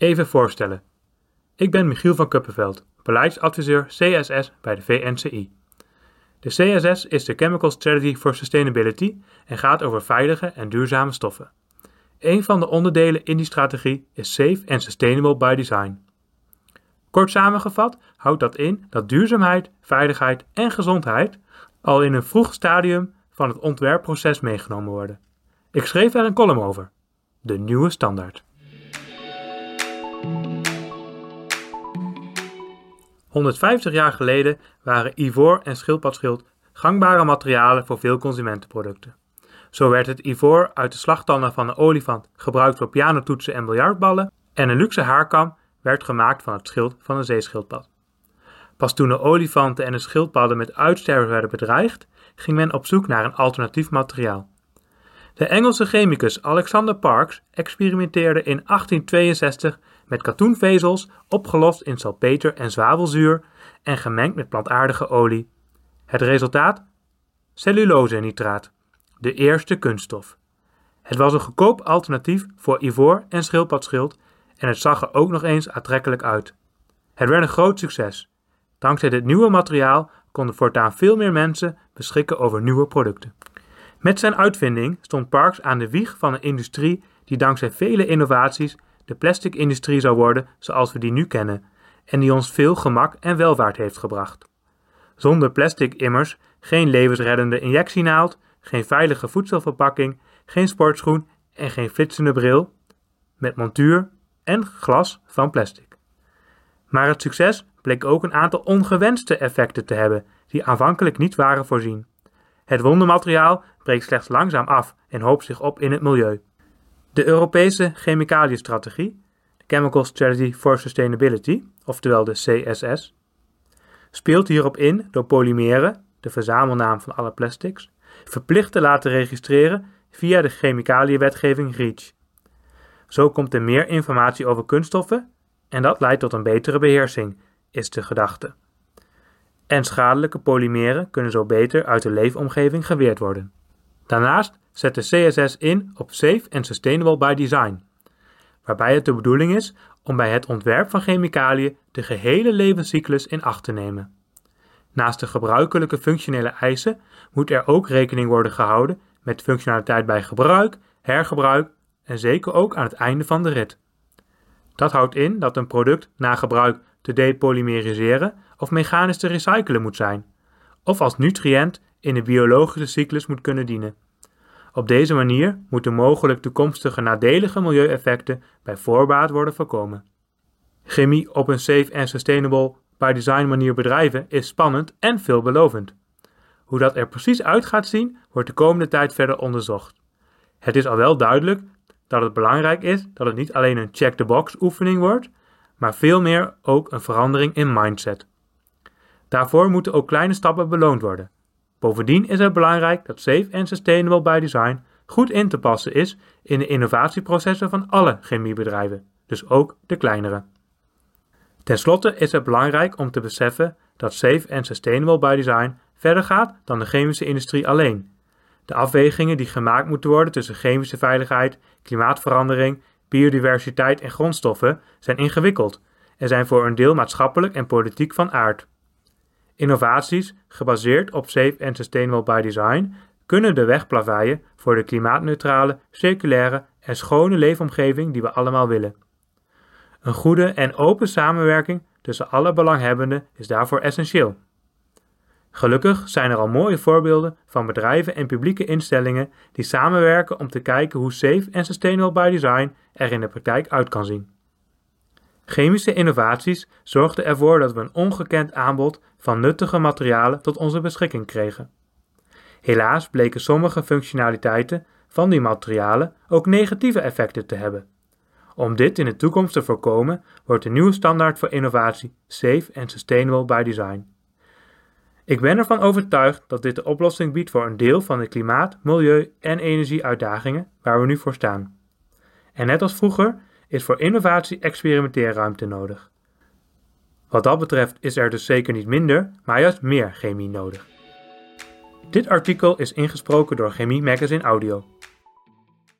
Even voorstellen. Ik ben Michiel van Kuppenveld, beleidsadviseur CSS bij de VNCI. De CSS is de Chemical Strategy for Sustainability en gaat over veilige en duurzame stoffen. Een van de onderdelen in die strategie is Safe and Sustainable by Design. Kort samengevat houdt dat in dat duurzaamheid, veiligheid en gezondheid al in een vroeg stadium van het ontwerpproces meegenomen worden. Ik schreef er een column over. De nieuwe standaard. 150 jaar geleden waren ivoor en schildpadschild gangbare materialen voor veel consumentenproducten. Zo werd het ivoor uit de slagtanden van een olifant gebruikt voor pianotoetsen en biljartballen en een luxe haarkam werd gemaakt van het schild van een zeeschildpad. Pas toen de olifanten en de schildpadden met uitsterven werden bedreigd, ging men op zoek naar een alternatief materiaal. De Engelse chemicus Alexander Parks experimenteerde in 1862 met katoenvezels opgelost in salpeter en zwavelzuur en gemengd met plantaardige olie. Het resultaat? Cellulosenitraat, de eerste kunststof. Het was een goedkoop alternatief voor ivoor en schildpadschild en het zag er ook nog eens aantrekkelijk uit. Het werd een groot succes. Dankzij dit nieuwe materiaal konden voortaan veel meer mensen beschikken over nieuwe producten. Met zijn uitvinding stond Parks aan de wieg van een industrie die dankzij vele innovaties de plastic-industrie zou worden zoals we die nu kennen en die ons veel gemak en welvaart heeft gebracht. Zonder plastic immers geen levensreddende injectienaald, geen veilige voedselverpakking, geen sportschoen en geen flitsende bril met montuur en glas van plastic. Maar het succes bleek ook een aantal ongewenste effecten te hebben die aanvankelijk niet waren voorzien. Het wondermateriaal breekt slechts langzaam af en hoopt zich op in het milieu. De Europese Chemicaliënstrategie, de Chemical Strategy for Sustainability, oftewel de CSS, speelt hierop in door polymeren, de verzamelnaam van alle plastics, verplicht te laten registreren via de chemicaliënwetgeving REACH. Zo komt er meer informatie over kunststoffen en dat leidt tot een betere beheersing, is de gedachte. En schadelijke polymeren kunnen zo beter uit de leefomgeving geweerd worden. Daarnaast zet de CSS in op Safe and Sustainable by Design, waarbij het de bedoeling is om bij het ontwerp van chemicaliën de gehele levenscyclus in acht te nemen. Naast de gebruikelijke functionele eisen moet er ook rekening worden gehouden met functionaliteit bij gebruik, hergebruik en zeker ook aan het einde van de rit. Dat houdt in dat een product na gebruik te depolymeriseren of mechanisch te recyclen moet zijn, of als nutriënt in de biologische cyclus moet kunnen dienen. Op deze manier moeten mogelijk toekomstige nadelige milieueffecten bij voorbaat worden voorkomen. Chemie op een safe en sustainable by design manier bedrijven is spannend en veelbelovend. Hoe dat er precies uit gaat zien, wordt de komende tijd verder onderzocht. Het is al wel duidelijk dat het belangrijk is dat het niet alleen een check-the-box oefening wordt, maar veel meer ook een verandering in mindset. Daarvoor moeten ook kleine stappen beloond worden. Bovendien is het belangrijk dat Safe en Sustainable by Design goed in te passen is in de innovatieprocessen van alle chemiebedrijven, dus ook de kleinere. Ten slotte is het belangrijk om te beseffen dat Safe en Sustainable by Design verder gaat dan de chemische industrie alleen. De afwegingen die gemaakt moeten worden tussen chemische veiligheid, klimaatverandering, biodiversiteit en grondstoffen zijn ingewikkeld en zijn voor een deel maatschappelijk en politiek van aard. Innovaties, gebaseerd op safe en sustainable by design, kunnen de weg plaveien voor de klimaatneutrale, circulaire en schone leefomgeving die we allemaal willen. Een goede en open samenwerking tussen alle belanghebbenden is daarvoor essentieel. Gelukkig zijn er al mooie voorbeelden van bedrijven en publieke instellingen die samenwerken om te kijken hoe safe en sustainable by design er in de praktijk uit kan zien. Chemische innovaties zorgden ervoor dat we een ongekend aanbod van nuttige materialen tot onze beschikking kregen. Helaas bleken sommige functionaliteiten van die materialen ook negatieve effecten te hebben. Om dit in de toekomst te voorkomen, wordt de nieuwe standaard voor innovatie Safe and Sustainable by Design. Ik ben ervan overtuigd dat dit de oplossing biedt voor een deel van de klimaat-, milieu- en energieuitdagingen waar we nu voor staan. En net als vroeger is voor innovatie experimenteerruimte nodig. Wat dat betreft is er dus zeker niet minder, maar juist meer chemie nodig. Dit artikel is ingesproken door Chemie Magazine Audio.